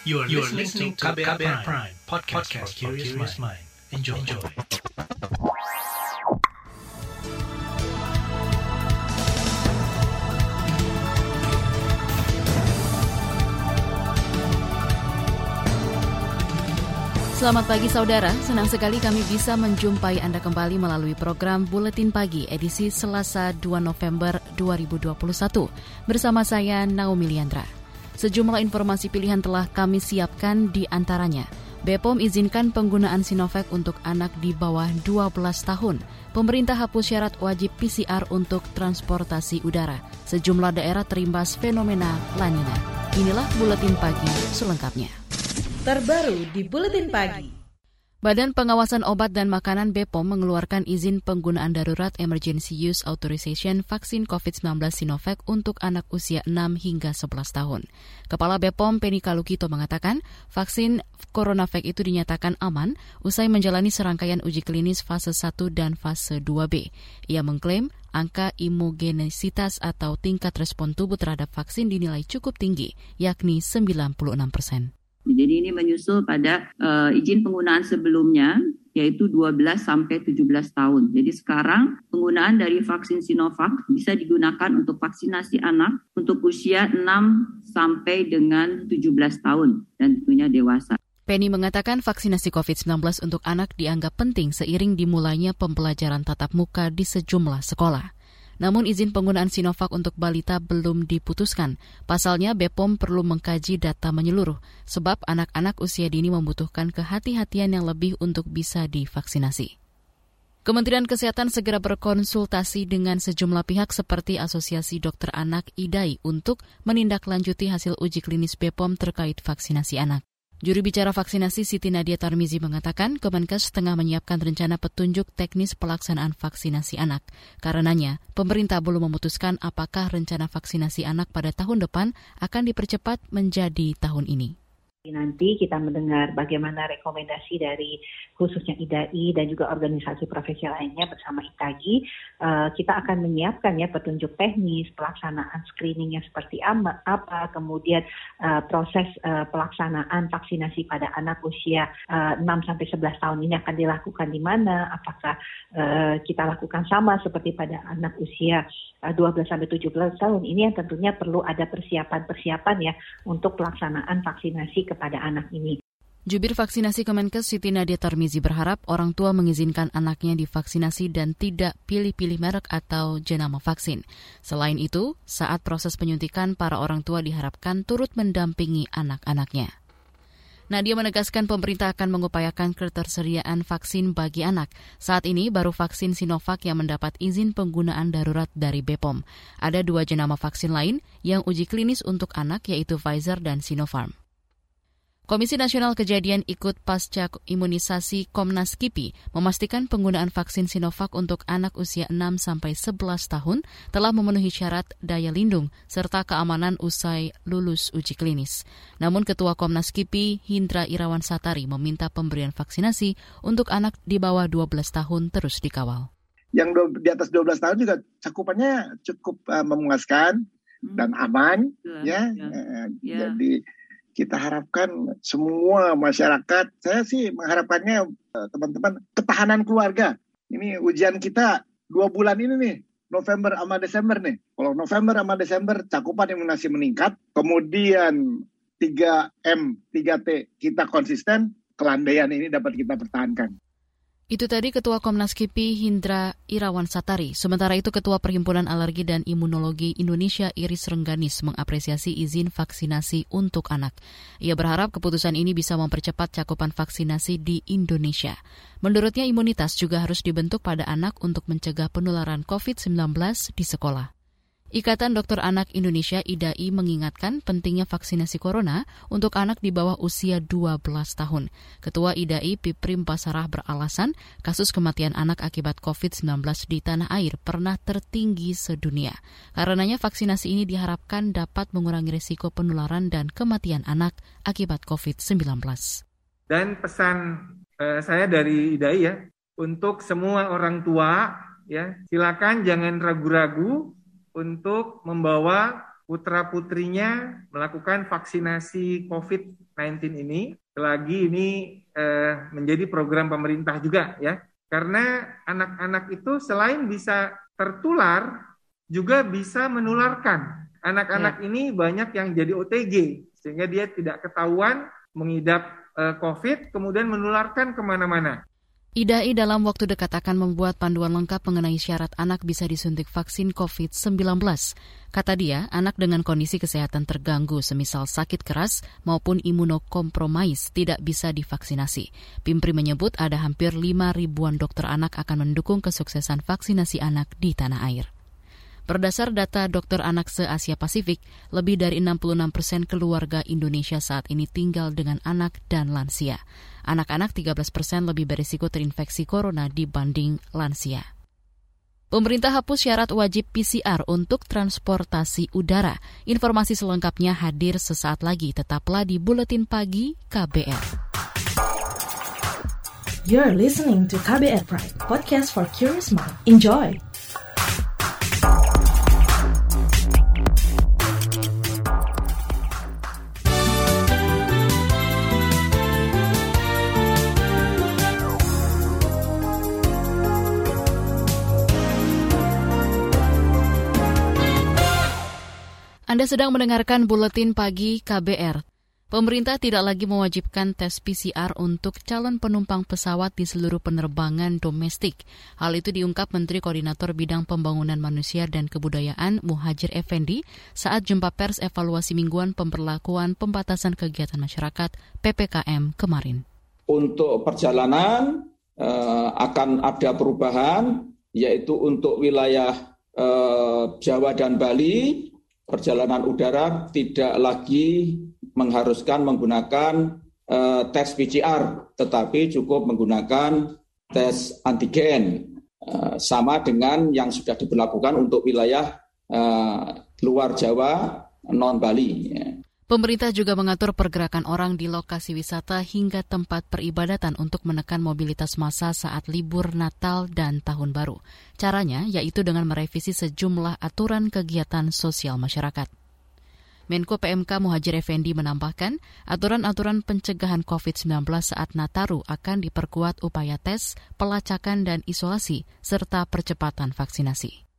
You are, you are listening to KBR, KBR Prime, Prime podcast, podcast for curious mind. Enjoy. Enjoy. Selamat pagi saudara, senang sekali kami bisa menjumpai Anda kembali melalui program Buletin Pagi edisi Selasa 2 November 2021 bersama saya Naomi Liandra. Sejumlah informasi pilihan telah kami siapkan di antaranya. BPOM izinkan penggunaan Sinovac untuk anak di bawah 12 tahun. Pemerintah hapus syarat wajib PCR untuk transportasi udara. Sejumlah daerah terimbas fenomena lanina. Inilah Buletin Pagi selengkapnya terbaru di Buletin Pagi. Badan Pengawasan Obat dan Makanan BPOM mengeluarkan izin penggunaan darurat Emergency Use Authorization vaksin COVID-19 Sinovac untuk anak usia 6 hingga 11 tahun. Kepala BPOM Penny Kalukito mengatakan vaksin CoronaVac itu dinyatakan aman usai menjalani serangkaian uji klinis fase 1 dan fase 2B. Ia mengklaim angka imogenesitas atau tingkat respon tubuh terhadap vaksin dinilai cukup tinggi, yakni 96 persen. Jadi ini menyusul pada uh, izin penggunaan sebelumnya yaitu 12 sampai 17 tahun. Jadi sekarang penggunaan dari vaksin Sinovac bisa digunakan untuk vaksinasi anak untuk usia 6 sampai dengan 17 tahun dan tentunya dewasa. Penny mengatakan vaksinasi COVID-19 untuk anak dianggap penting seiring dimulainya pembelajaran tatap muka di sejumlah sekolah. Namun izin penggunaan Sinovac untuk balita belum diputuskan. Pasalnya BPOM perlu mengkaji data menyeluruh, sebab anak-anak usia dini membutuhkan kehati-hatian yang lebih untuk bisa divaksinasi. Kementerian Kesehatan segera berkonsultasi dengan sejumlah pihak seperti Asosiasi Dokter Anak IDAI untuk menindaklanjuti hasil uji klinis BPOM terkait vaksinasi anak. Juri bicara vaksinasi Siti Nadia Tarmizi mengatakan Kemenkes tengah menyiapkan rencana petunjuk teknis pelaksanaan vaksinasi anak. Karenanya, pemerintah belum memutuskan apakah rencana vaksinasi anak pada tahun depan akan dipercepat menjadi tahun ini. Nanti kita mendengar bagaimana rekomendasi dari khususnya IDAI dan juga organisasi profesi lainnya bersama ITAGI. Uh, kita akan menyiapkan ya petunjuk teknis, pelaksanaan screeningnya seperti apa, kemudian uh, proses uh, pelaksanaan vaksinasi pada anak usia uh, 6 sampai 11 tahun ini akan dilakukan di mana, apakah kita lakukan sama seperti pada anak usia uh, 12 sampai 17 tahun. Ini yang tentunya perlu ada persiapan-persiapan ya untuk pelaksanaan vaksinasi kepada anak ini. Jubir vaksinasi Kemenkes Siti Nadia Tarmizi berharap orang tua mengizinkan anaknya divaksinasi dan tidak pilih-pilih merek atau jenama vaksin. Selain itu, saat proses penyuntikan, para orang tua diharapkan turut mendampingi anak-anaknya. Nadia menegaskan pemerintah akan mengupayakan ketersediaan vaksin bagi anak. Saat ini baru vaksin Sinovac yang mendapat izin penggunaan darurat dari BPOM. Ada dua jenama vaksin lain yang uji klinis untuk anak yaitu Pfizer dan Sinopharm. Komisi Nasional Kejadian Ikut Pasca Imunisasi Komnas KIPI memastikan penggunaan vaksin Sinovac untuk anak usia 6 sampai 11 tahun telah memenuhi syarat daya lindung serta keamanan usai lulus uji klinis. Namun Ketua Komnas KIPI Hindra Irawan Satari meminta pemberian vaksinasi untuk anak di bawah 12 tahun terus dikawal. Yang di atas 12 tahun juga cakupannya cukup uh, memuaskan hmm. dan aman ya. ya. Uh, ya. Jadi kita harapkan semua masyarakat, saya sih mengharapkannya eh, teman-teman ketahanan keluarga. Ini ujian kita dua bulan ini nih, November sama Desember nih. Kalau November sama Desember cakupan imunisasi meningkat, kemudian 3M, 3T kita konsisten, kelandaian ini dapat kita pertahankan. Itu tadi Ketua Komnas KIPI Hindra Irawan Satari. Sementara itu Ketua Perhimpunan Alergi dan Imunologi Indonesia Iris Rengganis mengapresiasi izin vaksinasi untuk anak. Ia berharap keputusan ini bisa mempercepat cakupan vaksinasi di Indonesia. Menurutnya imunitas juga harus dibentuk pada anak untuk mencegah penularan COVID-19 di sekolah. Ikatan Dokter Anak Indonesia IDAI mengingatkan pentingnya vaksinasi corona untuk anak di bawah usia 12 tahun. Ketua IDAI Piprim Pasarah beralasan kasus kematian anak akibat COVID-19 di tanah air pernah tertinggi sedunia. Karenanya vaksinasi ini diharapkan dapat mengurangi risiko penularan dan kematian anak akibat COVID-19. Dan pesan eh, saya dari IDAI ya, untuk semua orang tua ya, silakan jangan ragu-ragu untuk membawa putra-putrinya melakukan vaksinasi COVID-19 ini. Lagi ini eh, menjadi program pemerintah juga ya. Karena anak-anak itu selain bisa tertular, juga bisa menularkan. Anak-anak ya. ini banyak yang jadi OTG, sehingga dia tidak ketahuan mengidap eh, COVID, kemudian menularkan ke mana-mana. IDAI dalam waktu dekat akan membuat panduan lengkap mengenai syarat anak bisa disuntik vaksin COVID-19. Kata dia, anak dengan kondisi kesehatan terganggu semisal sakit keras maupun imunokompromis tidak bisa divaksinasi. Pimpri menyebut ada hampir 5 ribuan dokter anak akan mendukung kesuksesan vaksinasi anak di tanah air. Berdasar data dokter anak se-Asia Pasifik, lebih dari 66 persen keluarga Indonesia saat ini tinggal dengan anak dan lansia. Anak-anak 13 persen lebih berisiko terinfeksi corona dibanding lansia. Pemerintah hapus syarat wajib PCR untuk transportasi udara. Informasi selengkapnya hadir sesaat lagi. Tetaplah di Buletin Pagi KBR. You're listening to KBR Pride, podcast for curious mind. Enjoy! Anda sedang mendengarkan buletin pagi KBR. Pemerintah tidak lagi mewajibkan tes PCR untuk calon penumpang pesawat di seluruh penerbangan domestik. Hal itu diungkap Menteri Koordinator Bidang Pembangunan Manusia dan Kebudayaan Muhajir Effendi saat jumpa pers evaluasi mingguan pemberlakuan pembatasan kegiatan masyarakat PPKM kemarin. Untuk perjalanan eh, akan ada perubahan, yaitu untuk wilayah eh, Jawa dan Bali perjalanan udara tidak lagi mengharuskan menggunakan uh, tes PCR, tetapi cukup menggunakan tes antigen, uh, sama dengan yang sudah diberlakukan untuk wilayah uh, luar Jawa, non Bali. Ya. Pemerintah juga mengatur pergerakan orang di lokasi wisata hingga tempat peribadatan untuk menekan mobilitas massa saat libur Natal dan Tahun Baru. Caranya yaitu dengan merevisi sejumlah aturan kegiatan sosial masyarakat. Menko PMK Muhajir Effendi menambahkan, aturan-aturan pencegahan COVID-19 saat Nataru akan diperkuat upaya tes, pelacakan, dan isolasi, serta percepatan vaksinasi.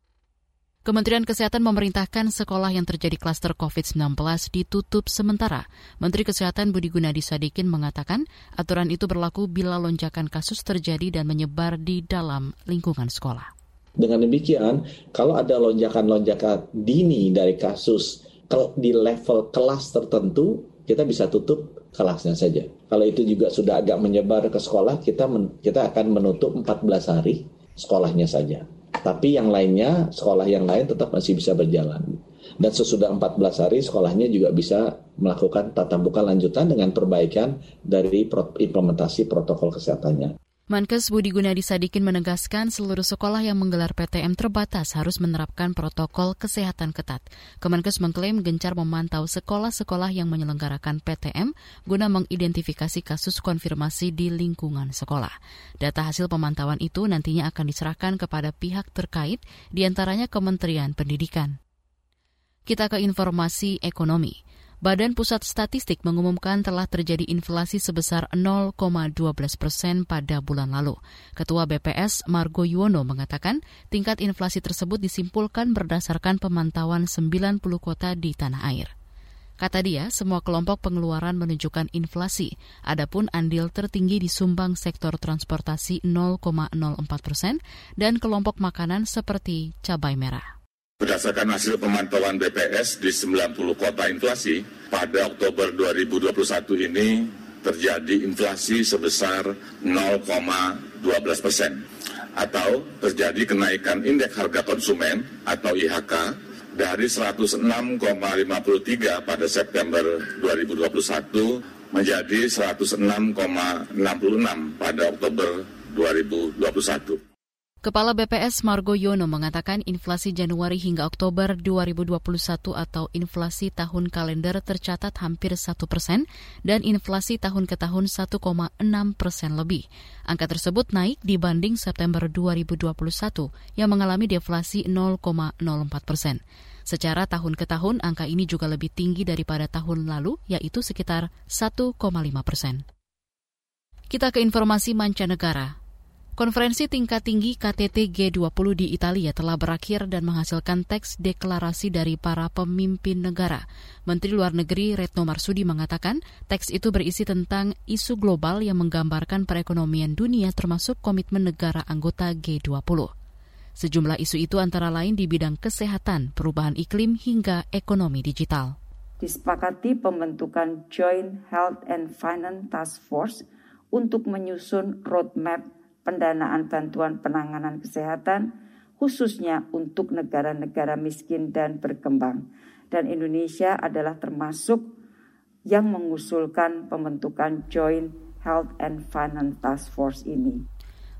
Kementerian Kesehatan memerintahkan sekolah yang terjadi klaster COVID-19 ditutup sementara. Menteri Kesehatan Budi Gunadi Sadikin mengatakan aturan itu berlaku bila lonjakan kasus terjadi dan menyebar di dalam lingkungan sekolah. Dengan demikian, kalau ada lonjakan-lonjakan dini dari kasus di level kelas tertentu, kita bisa tutup kelasnya saja. Kalau itu juga sudah agak menyebar ke sekolah, kita men, kita akan menutup 14 hari sekolahnya saja. Tapi yang lainnya, sekolah yang lain tetap masih bisa berjalan. Dan sesudah 14 hari sekolahnya juga bisa melakukan tatap muka lanjutan dengan perbaikan dari implementasi protokol kesehatannya. Mankes Budi Gunadi Sadikin menegaskan seluruh sekolah yang menggelar PTM terbatas harus menerapkan protokol kesehatan ketat. Kemenkes mengklaim gencar memantau sekolah-sekolah yang menyelenggarakan PTM guna mengidentifikasi kasus konfirmasi di lingkungan sekolah. Data hasil pemantauan itu nantinya akan diserahkan kepada pihak terkait, di antaranya Kementerian Pendidikan. Kita ke informasi ekonomi. Badan Pusat Statistik mengumumkan telah terjadi inflasi sebesar 0,12 persen pada bulan lalu. Ketua BPS Margo Yuwono mengatakan tingkat inflasi tersebut disimpulkan berdasarkan pemantauan 90 kota di tanah air. Kata dia, semua kelompok pengeluaran menunjukkan inflasi. Adapun andil tertinggi disumbang sektor transportasi 0,04 persen dan kelompok makanan seperti cabai merah. Berdasarkan hasil pemantauan BPS di 90 kota inflasi, pada Oktober 2021 ini terjadi inflasi sebesar 0,12 persen atau terjadi kenaikan indeks harga konsumen atau IHK dari 106,53 pada September 2021 menjadi 106,66 pada Oktober 2021. Kepala BPS Margo Yono mengatakan inflasi Januari hingga Oktober 2021 atau inflasi tahun kalender tercatat hampir 1 persen dan inflasi tahun ke tahun 1,6 persen lebih. Angka tersebut naik dibanding September 2021 yang mengalami deflasi 0,04 persen. Secara tahun ke tahun, angka ini juga lebih tinggi daripada tahun lalu, yaitu sekitar 1,5 persen. Kita ke informasi mancanegara. Konferensi tingkat tinggi KTT G20 di Italia telah berakhir dan menghasilkan teks deklarasi dari para pemimpin negara. Menteri Luar Negeri Retno Marsudi mengatakan teks itu berisi tentang isu global yang menggambarkan perekonomian dunia termasuk komitmen negara anggota G20. Sejumlah isu itu antara lain di bidang kesehatan, perubahan iklim, hingga ekonomi digital. Disepakati pembentukan Joint Health and Finance Task Force untuk menyusun roadmap pendanaan bantuan penanganan kesehatan khususnya untuk negara-negara miskin dan berkembang. Dan Indonesia adalah termasuk yang mengusulkan pembentukan Joint Health and Finance Task Force ini.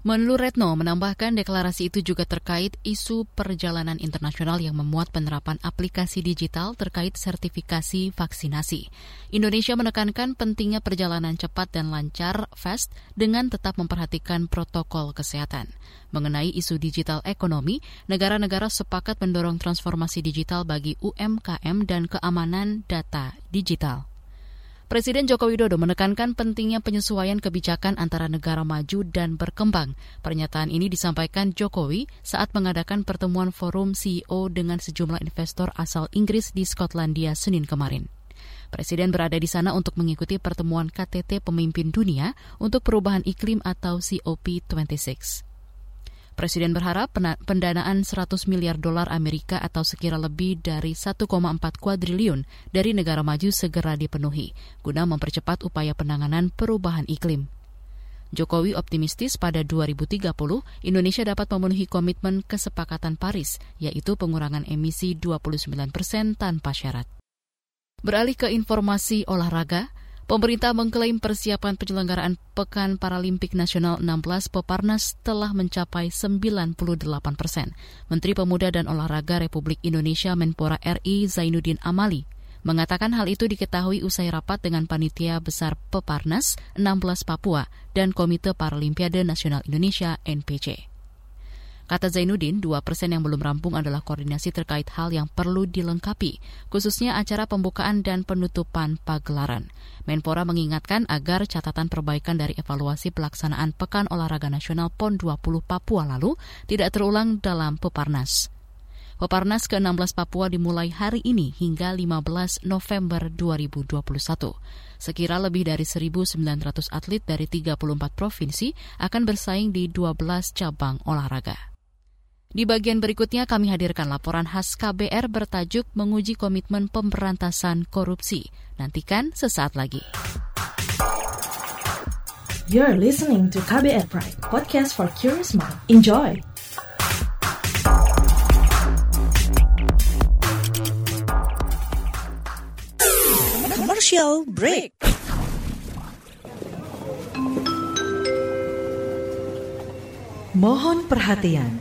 Menlu Retno menambahkan deklarasi itu juga terkait isu perjalanan internasional yang memuat penerapan aplikasi digital terkait sertifikasi vaksinasi. Indonesia menekankan pentingnya perjalanan cepat dan lancar fast dengan tetap memperhatikan protokol kesehatan. Mengenai isu digital ekonomi, negara-negara sepakat mendorong transformasi digital bagi UMKM dan keamanan data digital. Presiden Joko Widodo menekankan pentingnya penyesuaian kebijakan antara negara maju dan berkembang. Pernyataan ini disampaikan Jokowi saat mengadakan pertemuan forum CEO dengan sejumlah investor asal Inggris di Skotlandia Senin kemarin. Presiden berada di sana untuk mengikuti pertemuan KTT pemimpin dunia untuk perubahan iklim atau COP26. Presiden berharap pendanaan 100 miliar dolar Amerika atau sekira lebih dari 1,4 kuadriliun dari negara maju segera dipenuhi, guna mempercepat upaya penanganan perubahan iklim. Jokowi optimistis pada 2030 Indonesia dapat memenuhi komitmen kesepakatan Paris, yaitu pengurangan emisi 29 persen tanpa syarat. Beralih ke informasi olahraga, Pemerintah mengklaim persiapan penyelenggaraan Pekan Paralimpik Nasional 16 Peparnas telah mencapai 98 persen. Menteri Pemuda dan Olahraga Republik Indonesia Menpora RI Zainuddin Amali mengatakan hal itu diketahui usai rapat dengan Panitia Besar Peparnas 16 Papua dan Komite Paralimpiade Nasional Indonesia NPC. Kata Zainuddin, dua persen yang belum rampung adalah koordinasi terkait hal yang perlu dilengkapi, khususnya acara pembukaan dan penutupan pagelaran. Menpora mengingatkan agar catatan perbaikan dari evaluasi pelaksanaan Pekan Olahraga Nasional PON 20 Papua lalu tidak terulang dalam Peparnas. Peparnas ke-16 Papua dimulai hari ini hingga 15 November 2021. Sekira lebih dari 1.900 atlet dari 34 provinsi akan bersaing di 12 cabang olahraga. Di bagian berikutnya kami hadirkan laporan khas KBR bertajuk menguji komitmen pemberantasan korupsi. Nantikan sesaat lagi. You're listening to KBR Pride, podcast for curious mind. Enjoy! Commercial break. Mohon perhatian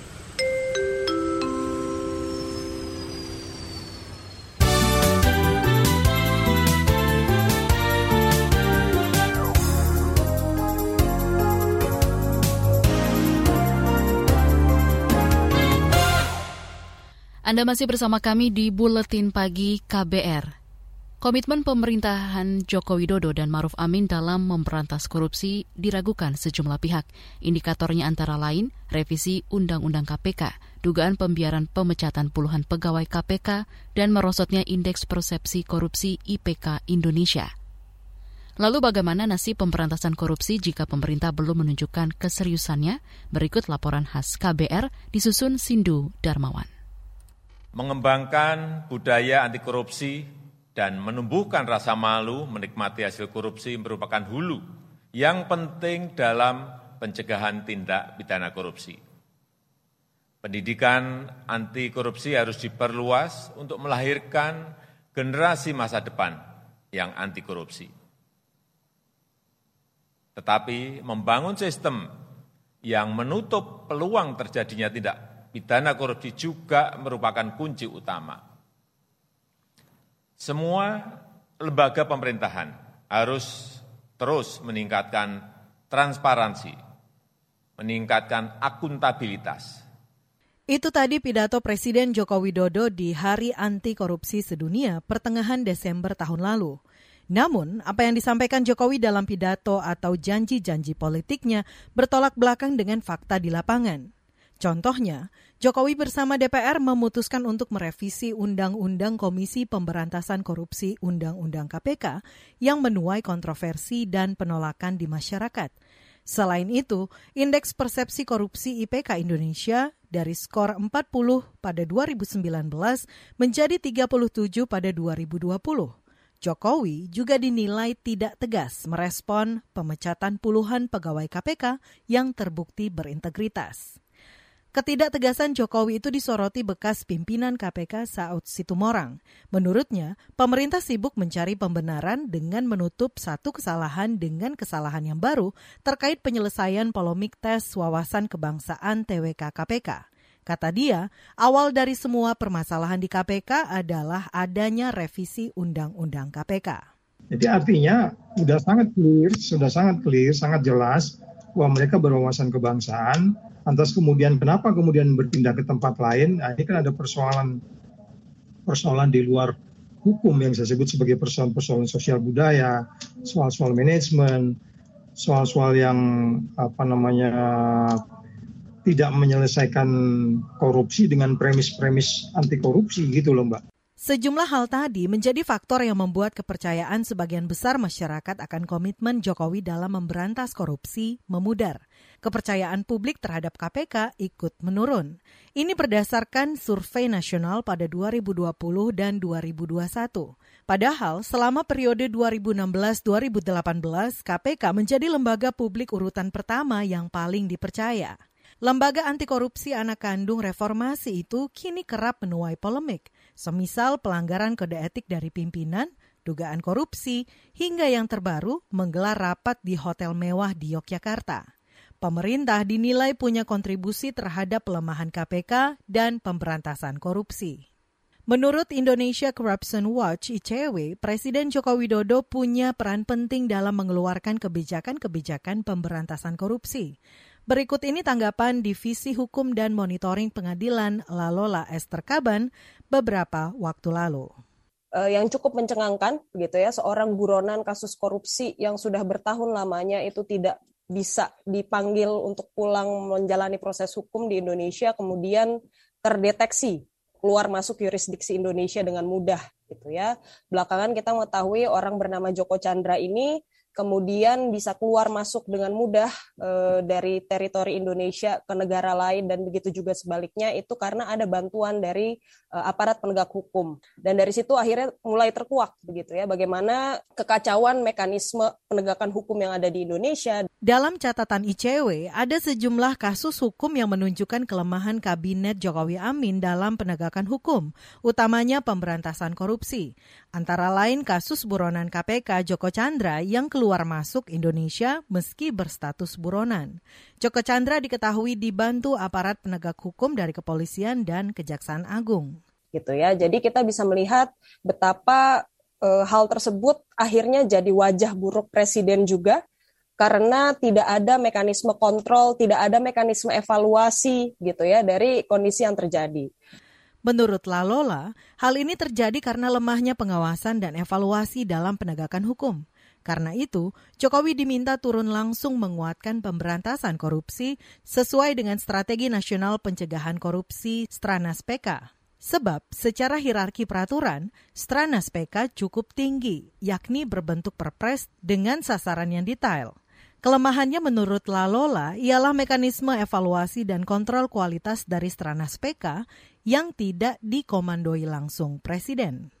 Anda masih bersama kami di Buletin Pagi KBR. Komitmen pemerintahan Joko Widodo dan Maruf Amin dalam memberantas korupsi diragukan sejumlah pihak. Indikatornya antara lain revisi Undang-Undang KPK, dugaan pembiaran pemecatan puluhan pegawai KPK, dan merosotnya Indeks Persepsi Korupsi IPK Indonesia. Lalu bagaimana nasib pemberantasan korupsi jika pemerintah belum menunjukkan keseriusannya? Berikut laporan khas KBR disusun Sindu Darmawan mengembangkan budaya anti korupsi dan menumbuhkan rasa malu menikmati hasil korupsi merupakan hulu yang penting dalam pencegahan tindak pidana korupsi. Pendidikan anti korupsi harus diperluas untuk melahirkan generasi masa depan yang anti korupsi. Tetapi membangun sistem yang menutup peluang terjadinya tindak pidana korupsi juga merupakan kunci utama. Semua lembaga pemerintahan harus terus meningkatkan transparansi, meningkatkan akuntabilitas. Itu tadi pidato Presiden Joko Widodo di Hari Anti Korupsi Sedunia pertengahan Desember tahun lalu. Namun, apa yang disampaikan Jokowi dalam pidato atau janji-janji politiknya bertolak belakang dengan fakta di lapangan. Contohnya, Jokowi bersama DPR memutuskan untuk merevisi Undang-Undang Komisi Pemberantasan Korupsi Undang-Undang KPK yang menuai kontroversi dan penolakan di masyarakat. Selain itu, Indeks Persepsi Korupsi IPK Indonesia dari skor 40 pada 2019 menjadi 37 pada 2020. Jokowi juga dinilai tidak tegas merespon pemecatan puluhan pegawai KPK yang terbukti berintegritas. Ketidaktegasan Jokowi itu disoroti bekas pimpinan KPK Saud Situmorang. Menurutnya, pemerintah sibuk mencari pembenaran dengan menutup satu kesalahan dengan kesalahan yang baru terkait penyelesaian polemik tes wawasan kebangsaan TWK KPK. Kata dia, awal dari semua permasalahan di KPK adalah adanya revisi Undang-Undang KPK. Jadi artinya sudah sangat clear, sudah sangat clear, sangat jelas bahwa mereka berwawasan kebangsaan. Lantas kemudian kenapa kemudian berpindah ke tempat lain? Nah, ini kan ada persoalan persoalan di luar hukum yang saya sebut sebagai persoalan-persoalan sosial budaya, soal-soal manajemen, soal-soal yang apa namanya tidak menyelesaikan korupsi dengan premis-premis anti korupsi gitu loh Mbak. Sejumlah hal tadi menjadi faktor yang membuat kepercayaan sebagian besar masyarakat akan komitmen Jokowi dalam memberantas korupsi memudar. Kepercayaan publik terhadap KPK ikut menurun. Ini berdasarkan survei nasional pada 2020 dan 2021. Padahal selama periode 2016-2018, KPK menjadi lembaga publik urutan pertama yang paling dipercaya. Lembaga anti korupsi anak kandung reformasi itu kini kerap menuai polemik, semisal pelanggaran kode etik dari pimpinan, dugaan korupsi, hingga yang terbaru menggelar rapat di hotel mewah di Yogyakarta. Pemerintah dinilai punya kontribusi terhadap pelemahan KPK dan pemberantasan korupsi. Menurut Indonesia Corruption Watch ICW, Presiden Joko Widodo punya peran penting dalam mengeluarkan kebijakan-kebijakan pemberantasan korupsi. Berikut ini tanggapan Divisi Hukum dan Monitoring Pengadilan Lalola Esther Kaban beberapa waktu lalu. Uh, yang cukup mencengangkan begitu ya seorang buronan kasus korupsi yang sudah bertahun lamanya itu tidak bisa dipanggil untuk pulang menjalani proses hukum di Indonesia kemudian terdeteksi keluar masuk yurisdiksi Indonesia dengan mudah gitu ya. Belakangan kita mengetahui orang bernama Joko Chandra ini kemudian bisa keluar masuk dengan mudah e, dari teritori Indonesia ke negara lain dan begitu juga sebaliknya itu karena ada bantuan dari e, aparat penegak hukum dan dari situ akhirnya mulai terkuak begitu ya bagaimana kekacauan mekanisme penegakan hukum yang ada di Indonesia. Dalam catatan ICW ada sejumlah kasus hukum yang menunjukkan kelemahan kabinet Jokowi Amin dalam penegakan hukum, utamanya pemberantasan korupsi. Antara lain kasus buronan KPK Joko Chandra yang keluar masuk Indonesia meski berstatus buronan. Joko Chandra diketahui dibantu aparat penegak hukum dari kepolisian dan Kejaksaan Agung. Gitu ya. Jadi kita bisa melihat betapa e, hal tersebut akhirnya jadi wajah buruk presiden juga karena tidak ada mekanisme kontrol, tidak ada mekanisme evaluasi gitu ya dari kondisi yang terjadi. Menurut Lalola, hal ini terjadi karena lemahnya pengawasan dan evaluasi dalam penegakan hukum. Karena itu, Jokowi diminta turun langsung menguatkan pemberantasan korupsi sesuai dengan Strategi Nasional Pencegahan Korupsi Stranas PK. Sebab secara hierarki peraturan, Stranas PK cukup tinggi, yakni berbentuk perpres dengan sasaran yang detail. Kelemahannya menurut Lalola ialah mekanisme evaluasi dan kontrol kualitas dari Stranas PK yang tidak dikomandoi langsung Presiden.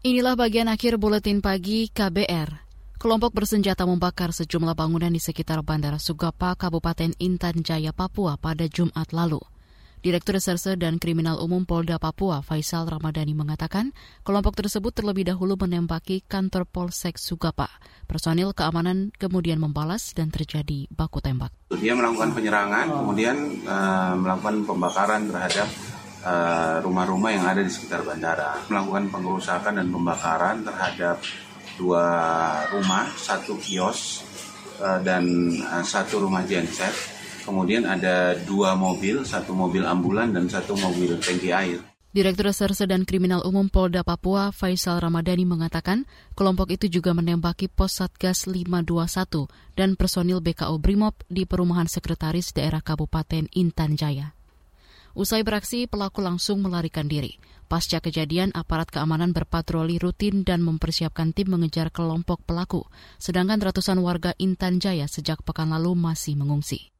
Inilah bagian akhir buletin pagi KBR. Kelompok bersenjata membakar sejumlah bangunan di sekitar Bandara Sugapa, Kabupaten Intan Jaya, Papua pada Jumat lalu. Direktur Reserse dan Kriminal Umum Polda Papua, Faisal Ramadhani mengatakan, kelompok tersebut terlebih dahulu menembaki kantor Polsek Sugapa. Personil keamanan kemudian membalas dan terjadi baku tembak. Dia melakukan penyerangan, kemudian uh, melakukan pembakaran terhadap rumah-rumah uh, yang ada di sekitar bandara melakukan pengerusakan dan pembakaran terhadap dua rumah, satu kios uh, dan uh, satu rumah genset. Kemudian ada dua mobil, satu mobil ambulan dan satu mobil tangki air. Direktur Reserse dan Kriminal Umum Polda Papua Faisal Ramadhani mengatakan kelompok itu juga menembaki pos Satgas 521 dan personil BKO Brimob di perumahan sekretaris daerah Kabupaten Intan Jaya. Usai beraksi, pelaku langsung melarikan diri. Pasca kejadian, aparat keamanan berpatroli rutin dan mempersiapkan tim mengejar kelompok pelaku, sedangkan ratusan warga Intan Jaya sejak pekan lalu masih mengungsi.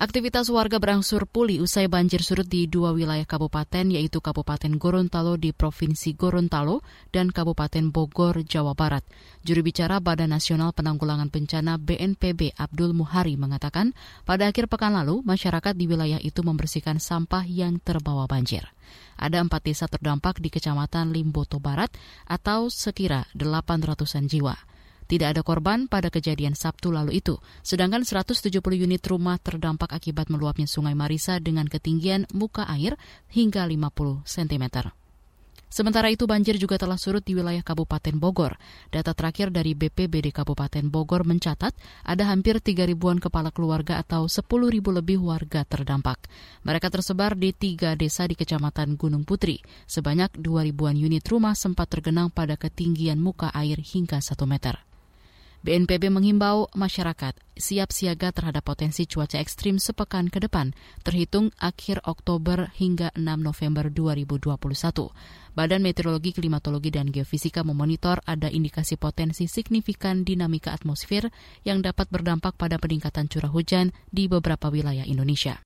Aktivitas warga berangsur pulih usai banjir surut di dua wilayah kabupaten yaitu Kabupaten Gorontalo di Provinsi Gorontalo dan Kabupaten Bogor, Jawa Barat. Juru bicara Badan Nasional Penanggulangan Bencana BNPB Abdul Muhari mengatakan pada akhir pekan lalu masyarakat di wilayah itu membersihkan sampah yang terbawa banjir. Ada empat desa terdampak di Kecamatan Limboto Barat atau sekira 800-an jiwa. Tidak ada korban pada kejadian Sabtu lalu itu, sedangkan 170 unit rumah terdampak akibat meluapnya Sungai Marisa dengan ketinggian muka air hingga 50 cm. Sementara itu banjir juga telah surut di wilayah Kabupaten Bogor. Data terakhir dari BPBD Kabupaten Bogor mencatat ada hampir 3 ribuan kepala keluarga atau 10 ribu lebih warga terdampak. Mereka tersebar di tiga desa di Kecamatan Gunung Putri. Sebanyak 2 ribuan unit rumah sempat tergenang pada ketinggian muka air hingga 1 meter. BNPB menghimbau masyarakat siap siaga terhadap potensi cuaca ekstrim sepekan ke depan, terhitung akhir Oktober hingga 6 November 2021. Badan Meteorologi, Klimatologi, dan Geofisika memonitor ada indikasi potensi signifikan dinamika atmosfer yang dapat berdampak pada peningkatan curah hujan di beberapa wilayah Indonesia.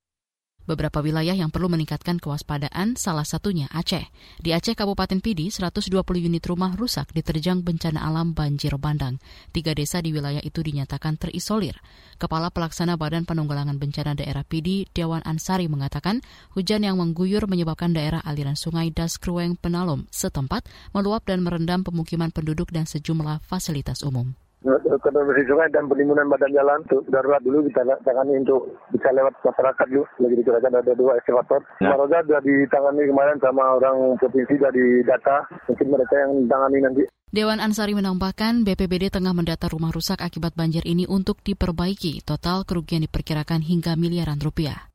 Beberapa wilayah yang perlu meningkatkan kewaspadaan, salah satunya Aceh. Di Aceh Kabupaten Pidi, 120 unit rumah rusak diterjang bencana alam banjir bandang. Tiga desa di wilayah itu dinyatakan terisolir. Kepala Pelaksana Badan Penanggulangan Bencana Daerah Pidi, Dewan Ansari mengatakan, hujan yang mengguyur menyebabkan daerah aliran sungai Das Krueng Penalom setempat meluap dan merendam pemukiman penduduk dan sejumlah fasilitas umum sungai dan penimbunan badan jalan tuh darurat dulu kita tangani untuk bisa lewat masyarakat dulu lagi dicurahkan ada dua eskavator ya. Maroga sudah ditangani kemarin sama orang provinsi dari data mungkin mereka yang tangani nanti Dewan Ansari menambahkan BPBD tengah mendata rumah rusak akibat banjir ini untuk diperbaiki. Total kerugian diperkirakan hingga miliaran rupiah.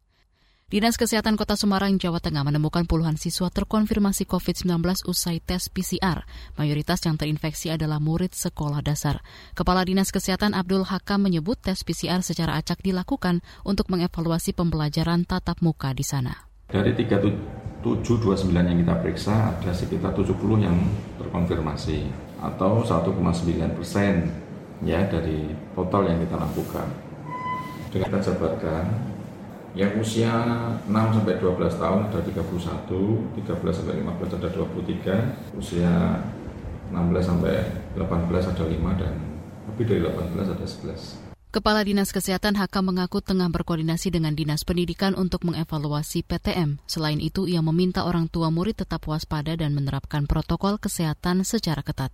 Dinas Kesehatan Kota Semarang, Jawa Tengah menemukan puluhan siswa terkonfirmasi COVID-19 usai tes PCR. Mayoritas yang terinfeksi adalah murid sekolah dasar. Kepala Dinas Kesehatan Abdul Hakam menyebut tes PCR secara acak dilakukan untuk mengevaluasi pembelajaran tatap muka di sana. Dari 3729 yang kita periksa, ada sekitar 70 yang terkonfirmasi atau 1,9 persen ya dari total yang kita lakukan. Kita jabarkan yang usia 6 sampai 12 tahun ada 31, 13 sampai 15 ada 23, usia 16 sampai 18 ada 5 dan lebih dari 18 ada 11. Kepala Dinas Kesehatan HK mengaku tengah berkoordinasi dengan Dinas Pendidikan untuk mengevaluasi PTM. Selain itu, ia meminta orang tua murid tetap waspada dan menerapkan protokol kesehatan secara ketat.